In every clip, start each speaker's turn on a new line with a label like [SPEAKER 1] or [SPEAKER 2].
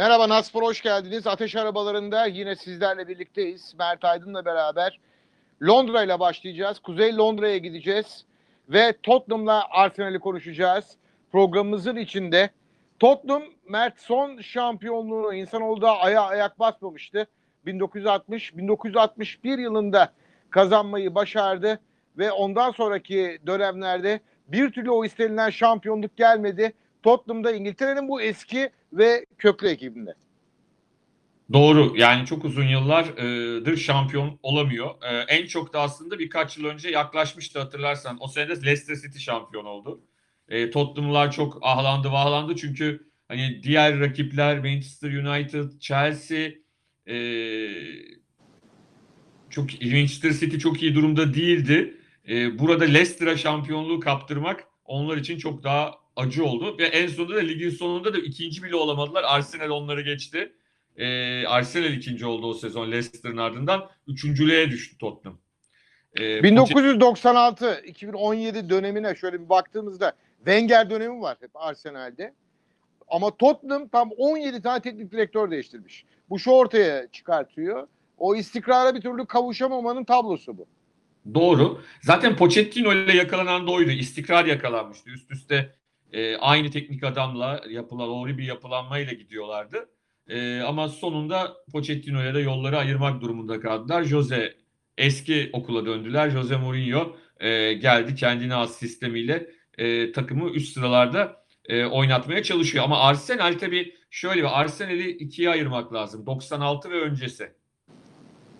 [SPEAKER 1] Merhaba Naspor hoş geldiniz. Ateş arabalarında yine sizlerle birlikteyiz. Mert Aydın'la beraber Londra ile başlayacağız. Kuzey Londra'ya gideceğiz ve Tottenham'la Arsenal'i konuşacağız. Programımızın içinde Tottenham Mert son şampiyonluğunu insanoğlu da aya ayak basmamıştı. 1960 1961 yılında kazanmayı başardı ve ondan sonraki dönemlerde bir türlü o istenilen şampiyonluk gelmedi. Tottenham'da İngiltere'nin bu eski ve köklü ekibinde.
[SPEAKER 2] Doğru. Yani çok uzun yıllardır şampiyon olamıyor. Ee, en çok da aslında birkaç yıl önce yaklaşmıştı hatırlarsan. O sene de Leicester City şampiyon oldu. Ee, Tottenham'lar çok ahlandı vahlandı çünkü hani diğer rakipler Manchester United, Chelsea e, çok Manchester City çok iyi durumda değildi. Burada Leicester'a şampiyonluğu kaptırmak onlar için çok daha acı oldu ve en sonunda da ligin sonunda da ikinci bile olamadılar. Arsenal onları geçti. Ee, Arsenal ikinci oldu o sezon Leicester'ın ardından. Üçüncülüğe düştü Tottenham. Ee,
[SPEAKER 1] 1996-2017 dönemine şöyle bir baktığımızda Wenger dönemi var hep Arsenal'de. Ama Tottenham tam 17 tane teknik direktör değiştirmiş. Bu şu ortaya çıkartıyor. O istikrara bir türlü kavuşamamanın tablosu bu.
[SPEAKER 2] Doğru. Zaten Pochettino ile yakalanan da oydu. İstikrar yakalanmıştı. Üst üste e, aynı teknik adamla yapılan doğru bir yapılanmayla gidiyorlardı. E, ama sonunda Pochettino ile de yolları ayırmak durumunda kaldılar. Jose eski okula döndüler. Jose Mourinho e, geldi kendine az sistemiyle e, takımı üst sıralarda e, oynatmaya çalışıyor. Ama Arsenal tabii şöyle bir Arsenal'i ikiye ayırmak lazım. 96 ve öncesi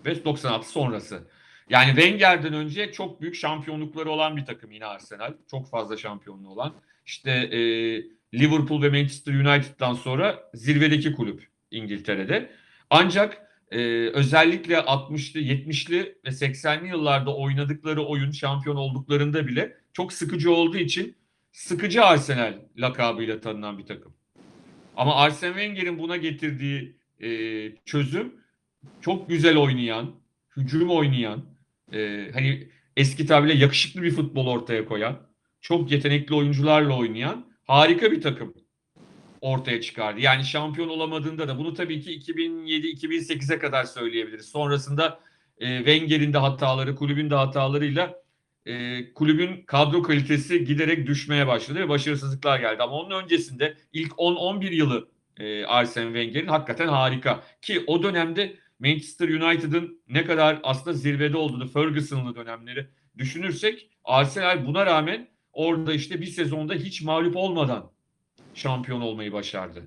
[SPEAKER 2] ve 96 sonrası. Yani Wenger'den önce çok büyük şampiyonlukları olan bir takım yine Arsenal. Çok fazla şampiyonluğu olan. İşte e, Liverpool ve Manchester United'dan sonra zirvedeki kulüp İngiltere'de. Ancak e, özellikle 60'lı, 70'li ve 80'li yıllarda oynadıkları oyun şampiyon olduklarında bile çok sıkıcı olduğu için sıkıcı Arsenal lakabıyla tanınan bir takım. Ama Arsene Wenger'in buna getirdiği e, çözüm çok güzel oynayan, hücum oynayan, e, hani eski tabirle yakışıklı bir futbol ortaya koyan, çok yetenekli oyuncularla oynayan harika bir takım ortaya çıkardı. Yani şampiyon olamadığında da bunu tabii ki 2007-2008'e kadar söyleyebiliriz. Sonrasında e, Wenger'in de hataları, kulübün de hatalarıyla e, kulübün kadro kalitesi giderek düşmeye başladı ve başarısızlıklar geldi. Ama onun öncesinde ilk 10-11 yılı e, Arsene Wenger'in hakikaten harika. Ki o dönemde Manchester United'ın ne kadar aslında zirvede olduğunu, Ferguson'lı dönemleri düşünürsek Arsenal buna rağmen orada işte bir sezonda hiç mağlup olmadan şampiyon olmayı başardı.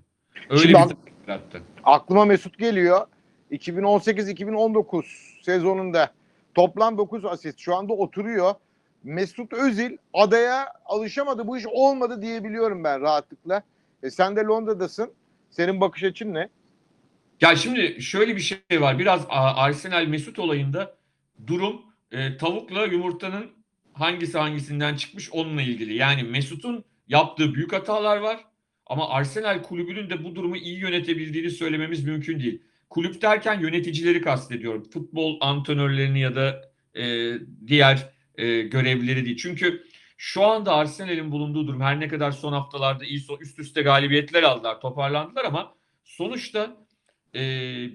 [SPEAKER 2] Öyle
[SPEAKER 1] Şimdi
[SPEAKER 2] bir yarattı.
[SPEAKER 1] Aklıma Mesut geliyor. 2018-2019 sezonunda toplam 9 asist. Şu anda oturuyor. Mesut Özil adaya alışamadı. Bu iş olmadı diyebiliyorum ben rahatlıkla. E sen de Londra'dasın. Senin bakış açın ne?
[SPEAKER 2] Ya şimdi şöyle bir şey var. Biraz Arsenal Mesut olayında durum e, tavukla yumurtanın hangisi hangisinden çıkmış onunla ilgili. Yani Mesut'un yaptığı büyük hatalar var. Ama Arsenal kulübünün de bu durumu iyi yönetebildiğini söylememiz mümkün değil. Kulüp derken yöneticileri kastediyorum. Futbol antrenörlerini ya da e, diğer e, görevlileri değil. Çünkü şu anda Arsenal'in bulunduğu durum her ne kadar son haftalarda iyi üst üste galibiyetler aldılar, toparlandılar ama sonuçta e,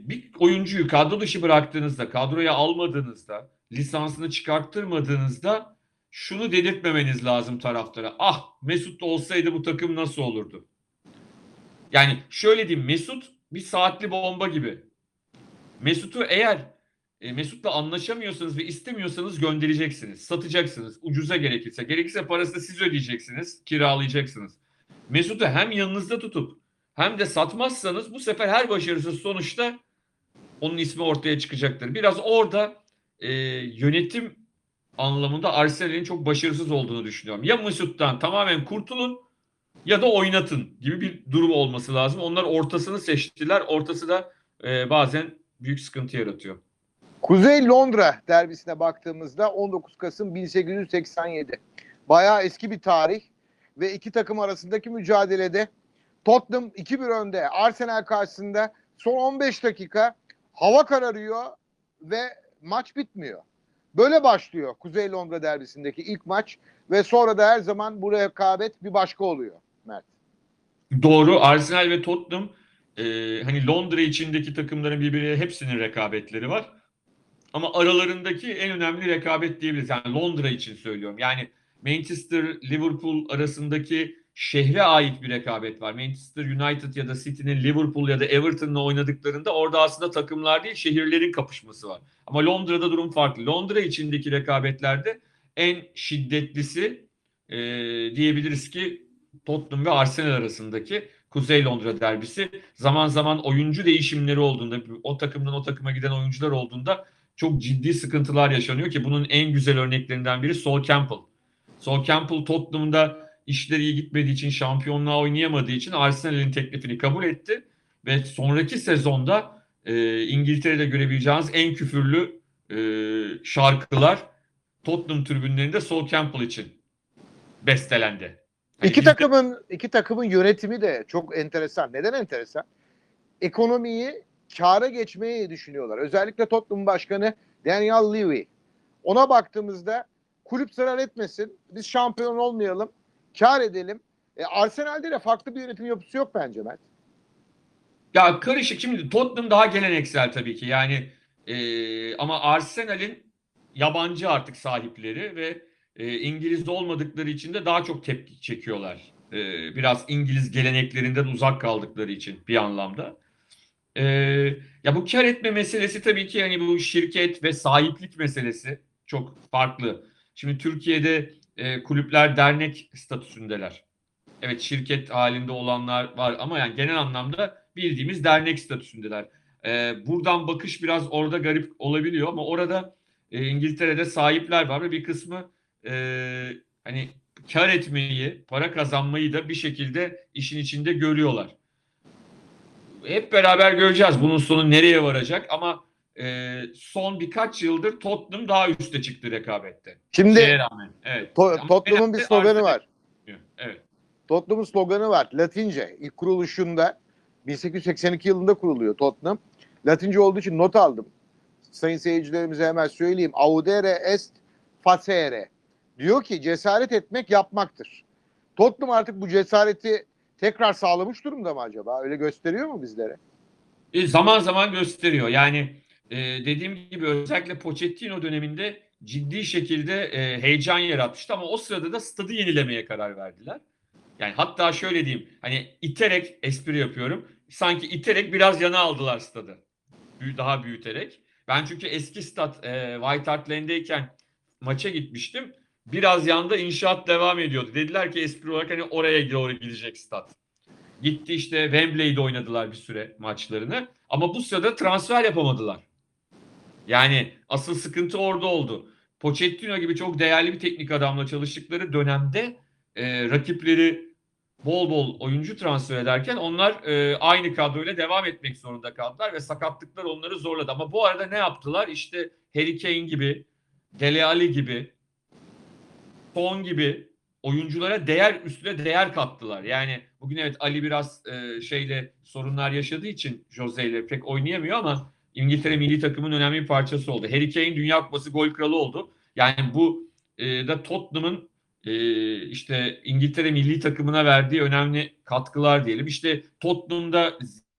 [SPEAKER 2] bir oyuncuyu kadro dışı bıraktığınızda, kadroya almadığınızda, lisansını çıkarttırmadığınızda şunu dedirtmemeniz lazım taraftara. Ah Mesut olsaydı bu takım nasıl olurdu? Yani şöyle diyeyim Mesut bir saatli bomba gibi. Mesut'u eğer e, Mesut'la anlaşamıyorsanız ve istemiyorsanız göndereceksiniz. Satacaksınız. Ucuza gerekirse. Gerekirse parasını siz ödeyeceksiniz. Kiralayacaksınız. Mesut'u hem yanınızda tutup hem de satmazsanız bu sefer her başarısız sonuçta onun ismi ortaya çıkacaktır. Biraz orada e, yönetim anlamında Arsenal'in çok başarısız olduğunu düşünüyorum. Ya Mesut'tan tamamen kurtulun ya da oynatın gibi bir durum olması lazım. Onlar ortasını seçtiler. Ortası da e, bazen büyük sıkıntı yaratıyor.
[SPEAKER 1] Kuzey Londra derbisine baktığımızda 19 Kasım 1887. Bayağı eski bir tarih ve iki takım arasındaki mücadelede Tottenham 2-1 önde. Arsenal karşısında son 15 dakika hava kararıyor ve maç bitmiyor. Böyle başlıyor Kuzey Londra derbisindeki ilk maç ve sonra da her zaman bu rekabet bir başka oluyor Mert.
[SPEAKER 2] Doğru. Arsenal ve Tottenham e, hani Londra içindeki takımların birbirine hepsinin rekabetleri var. Ama aralarındaki en önemli rekabet diyebiliriz. Yani Londra için söylüyorum. Yani Manchester, Liverpool arasındaki şehre ait bir rekabet var. Manchester United ya da City'nin Liverpool ya da Everton'la oynadıklarında orada aslında takımlar değil şehirlerin kapışması var. Ama Londra'da durum farklı. Londra içindeki rekabetlerde en şiddetlisi e, diyebiliriz ki Tottenham ve Arsenal arasındaki Kuzey Londra derbisi. Zaman zaman oyuncu değişimleri olduğunda, o takımdan o takıma giden oyuncular olduğunda çok ciddi sıkıntılar yaşanıyor ki bunun en güzel örneklerinden biri Sol Campbell. Sol Campbell Tottenham'da işleri iyi gitmediği için, şampiyonluğa oynayamadığı için Arsenal'in teklifini kabul etti ve sonraki sezonda e, İngiltere'de görebileceğiniz en küfürlü e, şarkılar Tottenham tribünlerinde Sol Campbell için bestelendi. Hani
[SPEAKER 1] İki
[SPEAKER 2] bizde-
[SPEAKER 1] takımın iki takımın yönetimi de çok enteresan. Neden enteresan? Ekonomiyi kâra geçmeyi düşünüyorlar. Özellikle Tottenham Başkanı Daniel Levy. Ona baktığımızda kulüp zarar etmesin, biz şampiyon olmayalım, kar edelim. E, Arsenal'de de farklı bir yönetim yapısı yok bence Mert.
[SPEAKER 2] Ya karışık. Şimdi Tottenham daha geleneksel tabii ki. Yani e, ama Arsenal'in yabancı artık sahipleri ve e, İngiliz olmadıkları için de daha çok tepki çekiyorlar. E, biraz İngiliz geleneklerinden uzak kaldıkları için bir anlamda. E, ya bu kar etme meselesi tabii ki hani bu şirket ve sahiplik meselesi çok farklı. Şimdi Türkiye'de e, kulüpler dernek statüsündeler. Evet şirket halinde olanlar var ama yani genel anlamda bildiğimiz dernek statüsündeler. Ee, buradan bakış biraz orada garip olabiliyor ama orada e, İngiltere'de sahipler var ve bir kısmı e, hani kar etmeyi, para kazanmayı da bir şekilde işin içinde görüyorlar. Hep beraber göreceğiz bunun sonu nereye varacak ama e, son birkaç yıldır Tottenham daha üste çıktı rekabette.
[SPEAKER 1] Şimdi
[SPEAKER 2] Şeye rağmen. Evet.
[SPEAKER 1] To-
[SPEAKER 2] Ama
[SPEAKER 1] Tottenham'ın bir sloganı var.
[SPEAKER 2] Evet.
[SPEAKER 1] Tottenham'ın sloganı var. Latince. İlk kuruluşunda 1882 yılında kuruluyor Tottenham. Latince olduğu için not aldım. Sayın seyircilerimize hemen söyleyeyim. Audere est facere. Diyor ki cesaret etmek yapmaktır. Tottenham artık bu cesareti tekrar sağlamış durumda mı acaba? Öyle gösteriyor mu bizlere?
[SPEAKER 2] E, zaman zaman gösteriyor. Yani e, dediğim gibi özellikle Pochettino döneminde ciddi şekilde e, heyecan yaratmıştı ama o sırada da stadı yenilemeye karar verdiler. Yani hatta şöyle diyeyim hani iterek espri yapıyorum. Sanki iterek biraz yana aldılar stadı. Daha büyüterek. Ben çünkü eski stat e, White Hart Lane'deyken maça gitmiştim. Biraz yanda inşaat devam ediyordu. Dediler ki espri olarak hani oraya doğru gidecek stat. Gitti işte Wembley'de oynadılar bir süre maçlarını. Ama bu sırada transfer yapamadılar. Yani asıl sıkıntı orada oldu. Pochettino gibi çok değerli bir teknik adamla çalıştıkları dönemde e, rakipleri bol bol oyuncu transfer ederken onlar e, aynı kadroyla devam etmek zorunda kaldılar ve sakatlıklar onları zorladı. Ama bu arada ne yaptılar? İşte Harry Kane gibi, Dele Alli gibi, Son gibi oyunculara değer üstüne değer kattılar. Yani bugün evet Ali biraz e, şeyle sorunlar yaşadığı için Jose ile pek oynayamıyor ama İngiltere milli takımın önemli bir parçası oldu. Harry Kane Dünya Kupası gol kralı oldu. Yani bu e, da Tottenham'ın e, işte İngiltere milli takımına verdiği önemli katkılar diyelim. İşte Tottenham'da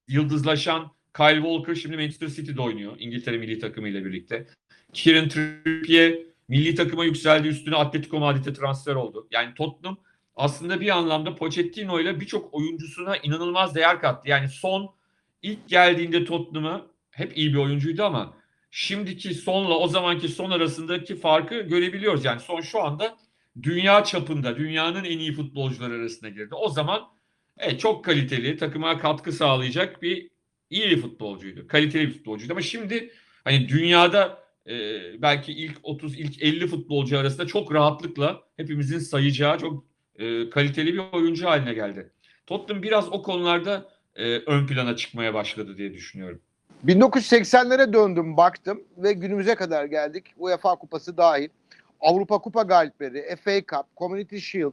[SPEAKER 2] yıldızlaşan Kyle Walker şimdi Manchester City'de oynuyor İngiltere milli takımı ile birlikte. Kieran Trippier milli takıma yükseldi üstüne Atletico Madrid'e transfer oldu. Yani Tottenham aslında bir anlamda Pochettino ile birçok oyuncusuna inanılmaz değer kattı. Yani son ilk geldiğinde Tottenham'a hep iyi bir oyuncuydu ama şimdiki sonla o zamanki son arasındaki farkı görebiliyoruz. Yani son şu anda dünya çapında dünyanın en iyi futbolcular arasına girdi. O zaman evet, çok kaliteli takıma katkı sağlayacak bir iyi bir futbolcuydu. Kaliteli bir futbolcuydu ama şimdi hani dünyada e, belki ilk 30 ilk 50 futbolcu arasında çok rahatlıkla hepimizin sayacağı çok e, kaliteli bir oyuncu haline geldi. Tottenham biraz o konularda e, ön plana çıkmaya başladı diye düşünüyorum.
[SPEAKER 1] 1980'lere döndüm baktım ve günümüze kadar geldik. UEFA Kupası dahil. Avrupa Kupa galipleri, FA Cup, Community Shield,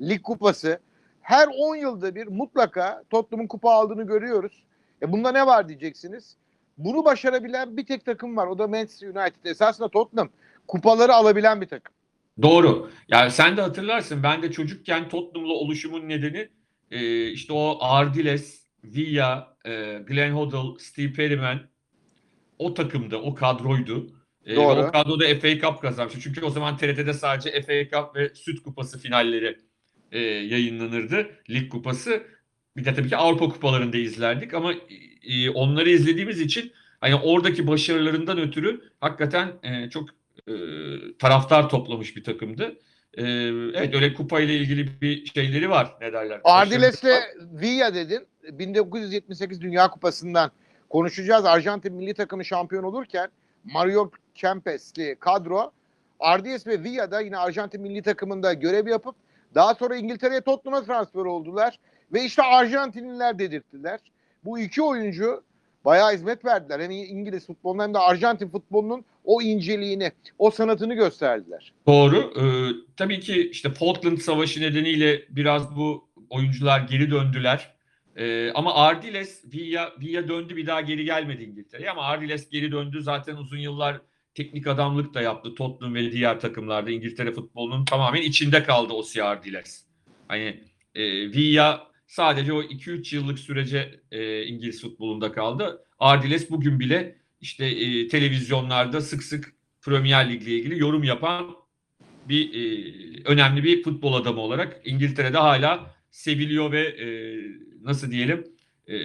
[SPEAKER 1] Lig Kupası. Her 10 yılda bir mutlaka Tottenham'ın kupa aldığını görüyoruz. E bunda ne var diyeceksiniz. Bunu başarabilen bir tek takım var. O da Manchester United. Esasında Tottenham kupaları alabilen bir takım.
[SPEAKER 2] Doğru. Yani sen de hatırlarsın ben de çocukken Tottenham'la oluşumun nedeni e, işte o Ardiles, Villa, e, Glenn Hoddle, Steve Perryman o takımda, o kadroydu. E,
[SPEAKER 1] Doğru.
[SPEAKER 2] O kadroda FA Cup kazanmıştı. Çünkü o zaman TRT'de sadece FA Cup ve Süt Kupası finalleri e, yayınlanırdı. Lig Kupası. Bir de tabii ki Avrupa Kupalarında izlerdik ama e, onları izlediğimiz için hani oradaki başarılarından ötürü hakikaten e, çok e, taraftar toplamış bir takımdı. E, evet öyle kupayla ilgili bir şeyleri var ne derler.
[SPEAKER 1] Ardiles'le. Villa dedin. 1978 Dünya Kupası'ndan konuşacağız. Arjantin milli takımı şampiyon olurken Mario Kempes'li kadro Ardiles ve Villa'da yine Arjantin milli takımında görev yapıp daha sonra İngiltere'ye Tottenham'a transfer oldular. Ve işte Arjantinliler dedirttiler. Bu iki oyuncu bayağı hizmet verdiler. Hem İngiliz futbolunun hem de Arjantin futbolunun o inceliğini, o sanatını gösterdiler.
[SPEAKER 2] Doğru. Ee, tabii ki işte Falkland Savaşı nedeniyle biraz bu oyuncular geri döndüler. Ee, ama Ardiles Villa, Villa döndü bir daha geri gelmedi İngiltere'ye ama Ardiles geri döndü. Zaten uzun yıllar teknik adamlık da yaptı Tottenham ve diğer takımlarda İngiltere futbolunun tamamen içinde kaldı o Ardiles. Hani e, Villa sadece o 2-3 yıllık sürece e, İngiliz futbolunda kaldı. Ardiles bugün bile işte e, televizyonlarda sık sık Premier Lig'le ilgili yorum yapan bir e, önemli bir futbol adamı olarak İngiltere'de hala seviliyor ve e, nasıl diyelim e,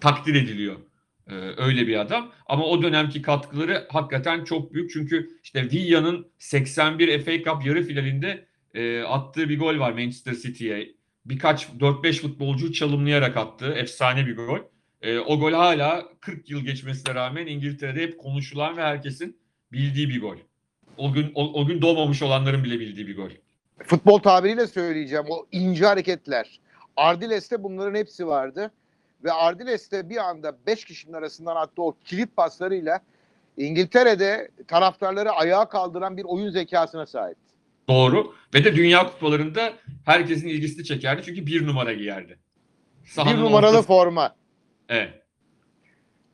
[SPEAKER 2] takdir ediliyor. E, öyle bir adam. Ama o dönemki katkıları hakikaten çok büyük. Çünkü işte Villa'nın 81 FA Cup yarı finalinde e, attığı bir gol var Manchester City'ye. Birkaç 4-5 futbolcu çalımlayarak attığı efsane bir gol. E, o gol hala 40 yıl geçmesine rağmen İngiltere'de hep konuşulan ve herkesin bildiği bir gol. O gün o, o gün doğmamış olanların bile bildiği bir gol.
[SPEAKER 1] Futbol tabiriyle söyleyeceğim o ince hareketler. Ardiles'te bunların hepsi vardı. Ve Ardiles'te bir anda 5 kişinin arasından attığı o kilit paslarıyla İngiltere'de taraftarları ayağa kaldıran bir oyun zekasına sahip.
[SPEAKER 2] Doğru. Ve de Dünya Kupalarında herkesin ilgisini çekerdi. Çünkü bir numara giyerdi. Sahanın
[SPEAKER 1] bir numaralı
[SPEAKER 2] ortası-
[SPEAKER 1] forma.
[SPEAKER 2] Evet.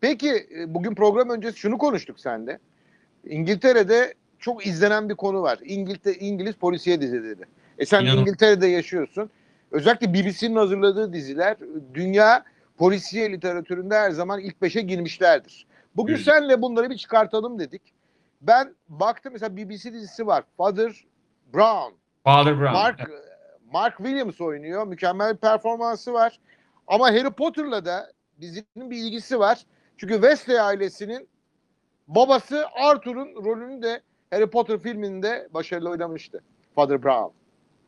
[SPEAKER 1] Peki e, bugün program öncesi şunu konuştuk sende. İngiltere'de çok izlenen bir konu var. İngiltere, İngiliz polisiye dizileri. E sen
[SPEAKER 2] İnanın-
[SPEAKER 1] İngiltere'de yaşıyorsun. Özellikle BBC'nin hazırladığı diziler dünya polisiye literatüründe her zaman ilk beşe girmişlerdir. Bugün
[SPEAKER 2] Güzel.
[SPEAKER 1] senle bunları bir çıkartalım dedik. Ben baktım mesela BBC dizisi var. Father Brown.
[SPEAKER 2] Father Brown.
[SPEAKER 1] Mark Mark Williams oynuyor. Mükemmel bir performansı var. Ama Harry Potter'la da dizinin bir ilgisi var. Çünkü Wesley ailesinin babası Arthur'un rolünü de Harry Potter filminde başarılı oynamıştı. Father Brown.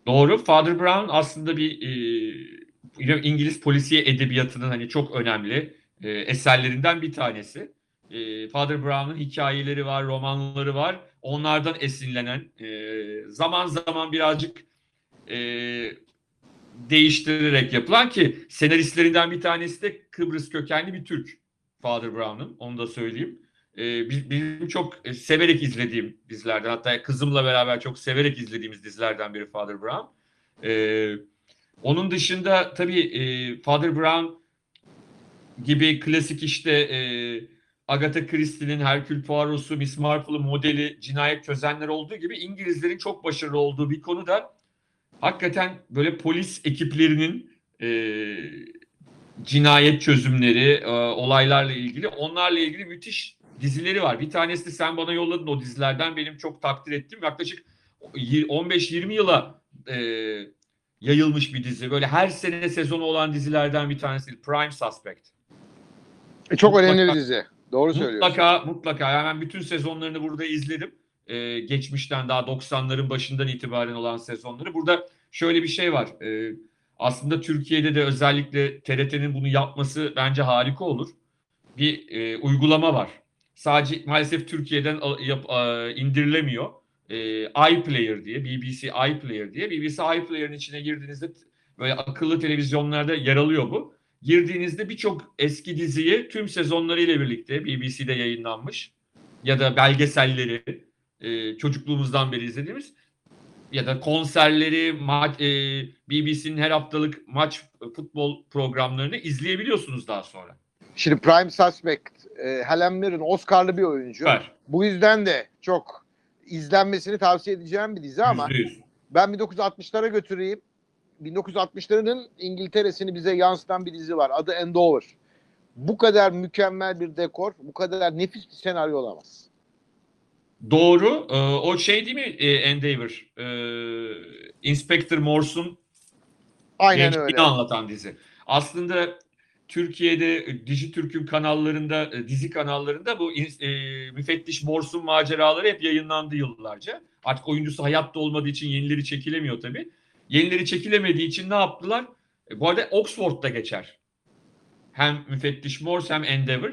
[SPEAKER 2] Doğru. Father Brown aslında bir e, İngiliz polisiye edebiyatının hani çok önemli e, eserlerinden bir tanesi. E, Father Brown'un hikayeleri var, romanları var. Onlardan esinlenen e, zaman zaman birazcık e, değiştirerek yapılan ki senaristlerinden bir tanesi de Kıbrıs kökenli bir Türk Father Brown'un. Onu da söyleyeyim. E, biz- benim çok e, severek izlediğim dizilerden hatta kızımla beraber çok severek izlediğimiz dizilerden biri Father Brown. E, onun dışında tabii e, Father Brown gibi klasik işte e, Agatha Christie'nin Hercule Poirot'su, Miss Marple'ın modeli cinayet çözenler olduğu gibi İngilizlerin çok başarılı olduğu bir konu da hakikaten böyle polis ekiplerinin e, cinayet çözümleri, e, olaylarla ilgili onlarla ilgili müthiş dizileri var. Bir tanesi de sen bana yolladın o dizilerden benim çok takdir ettiğim yaklaşık 15-20 yıla e, yayılmış bir dizi. Böyle her sene sezonu olan dizilerden bir tanesi Prime Suspect.
[SPEAKER 1] E, çok önemli bir dizi. Doğru söylüyorsun.
[SPEAKER 2] Mutlaka mutlaka hemen bütün sezonlarını burada izledim. Ee, geçmişten daha 90'ların başından itibaren olan sezonları. Burada şöyle bir şey var. Ee, aslında Türkiye'de de özellikle TRT'nin bunu yapması bence harika olur. Bir e, uygulama var. Sadece maalesef Türkiye'den al- yap- a- indirilemiyor. E, iPlayer diye, BBC iPlayer diye. BBC iPlayer'ın içine girdiğinizde böyle akıllı televizyonlarda yer alıyor bu girdiğinizde birçok eski diziyi tüm sezonlarıyla birlikte BBC'de yayınlanmış ya da belgeselleri e, çocukluğumuzdan beri izlediğimiz ya da konserleri, maç, e, BBC'nin her haftalık maç futbol programlarını izleyebiliyorsunuz daha sonra.
[SPEAKER 1] Şimdi Prime Suspect, e, Helen Mirren Oscar'lı bir oyuncu.
[SPEAKER 2] Süper.
[SPEAKER 1] Bu yüzden de çok izlenmesini tavsiye edeceğim bir dizi ama
[SPEAKER 2] Yüzde yüz.
[SPEAKER 1] ben 1960'lara götüreyim. 1960'ların İngiltere'sini bize yansıtan bir dizi var. Adı Endover. Bu kadar mükemmel bir dekor, bu kadar nefis bir senaryo olamaz.
[SPEAKER 2] Doğru. Ee, o şey değil mi e, Endeavor? Ee, Inspector Morse'un
[SPEAKER 1] Aynen öyle.
[SPEAKER 2] anlatan dizi. Aslında Türkiye'de e, Dijitürk'ün kanallarında, e, dizi kanallarında bu e, müfettiş Morse'un maceraları hep yayınlandı yıllarca. Artık oyuncusu hayatta olmadığı için yenileri çekilemiyor tabii. Yenileri çekilemediği için ne yaptılar? E, bu arada Oxford'da geçer. Hem müfettiş Morse hem Endeavor.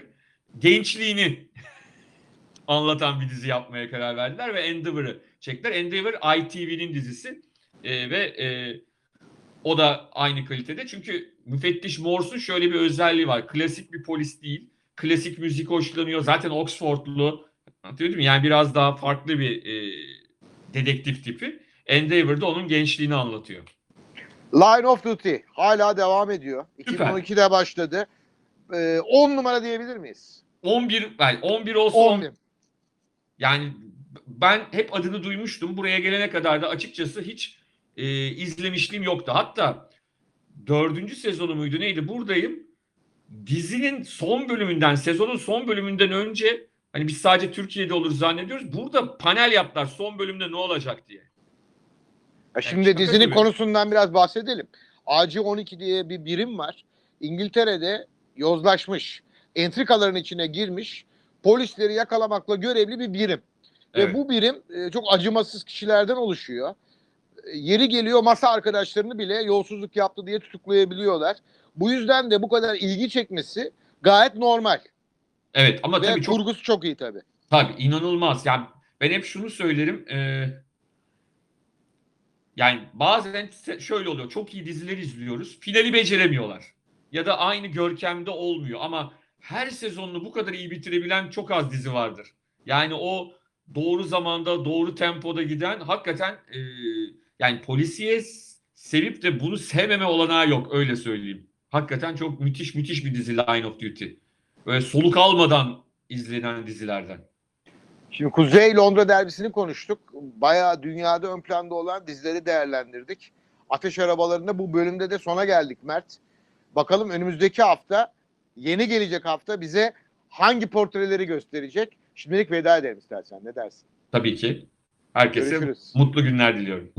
[SPEAKER 2] Gençliğini anlatan bir dizi yapmaya karar verdiler ve Endeavor'ı çektiler. Endeavor ITV'nin dizisi E, ve e, o da aynı kalitede. Çünkü müfettiş Morse'un şöyle bir özelliği var. Klasik bir polis değil. Klasik müzik hoşlanıyor. Zaten Oxfordlu. Anlatabiliyor muyum? Yani biraz daha farklı bir e, dedektif tipi. Endeavor'da onun gençliğini anlatıyor.
[SPEAKER 1] Line of Duty hala devam ediyor.
[SPEAKER 2] Süper.
[SPEAKER 1] 2012'de başladı. Ee, 10 numara diyebilir miyiz?
[SPEAKER 2] 11 yani 11 olsa
[SPEAKER 1] 10
[SPEAKER 2] on- yani ben hep adını duymuştum. Buraya gelene kadar da açıkçası hiç e, izlemişliğim yoktu. Hatta dördüncü sezonu muydu neydi buradayım. Dizinin son bölümünden, sezonun son bölümünden önce hani biz sadece Türkiye'de olur zannediyoruz. Burada panel yaptılar son bölümde ne olacak diye.
[SPEAKER 1] Ya şimdi
[SPEAKER 2] şaka
[SPEAKER 1] dizinin
[SPEAKER 2] gibi.
[SPEAKER 1] konusundan biraz bahsedelim. AC12 diye bir birim var. İngiltere'de yozlaşmış, entrikaların içine girmiş, polisleri yakalamakla görevli bir birim.
[SPEAKER 2] Evet.
[SPEAKER 1] Ve bu birim e, çok acımasız kişilerden oluşuyor. E, Yeri geliyor masa arkadaşlarını bile yolsuzluk yaptı diye tutuklayabiliyorlar. Bu yüzden de bu kadar ilgi çekmesi gayet normal.
[SPEAKER 2] Evet ama
[SPEAKER 1] Ve
[SPEAKER 2] tabii çok
[SPEAKER 1] kurgusu çok iyi tabii.
[SPEAKER 2] Tabii inanılmaz. Yani ben hep şunu söylerim. e, yani bazen şöyle oluyor. Çok iyi diziler izliyoruz. Finali beceremiyorlar. Ya da aynı görkemde olmuyor. Ama her sezonunu bu kadar iyi bitirebilen çok az dizi vardır. Yani o doğru zamanda, doğru tempoda giden hakikaten e, yani polisiye sevip de bunu sevmeme olanağı yok. Öyle söyleyeyim. Hakikaten çok müthiş müthiş bir dizi Line of Duty. Böyle soluk almadan izlenen dizilerden.
[SPEAKER 1] Şimdi Kuzey Londra derbisini konuştuk. Bayağı dünyada ön planda olan dizileri değerlendirdik. Ateş arabalarında bu bölümde de sona geldik Mert. Bakalım önümüzdeki hafta, yeni gelecek hafta bize hangi portreleri gösterecek? Şimdilik veda edelim istersen. Ne dersin?
[SPEAKER 2] Tabii ki. Herkese
[SPEAKER 1] Görüşürüz.
[SPEAKER 2] mutlu günler diliyorum.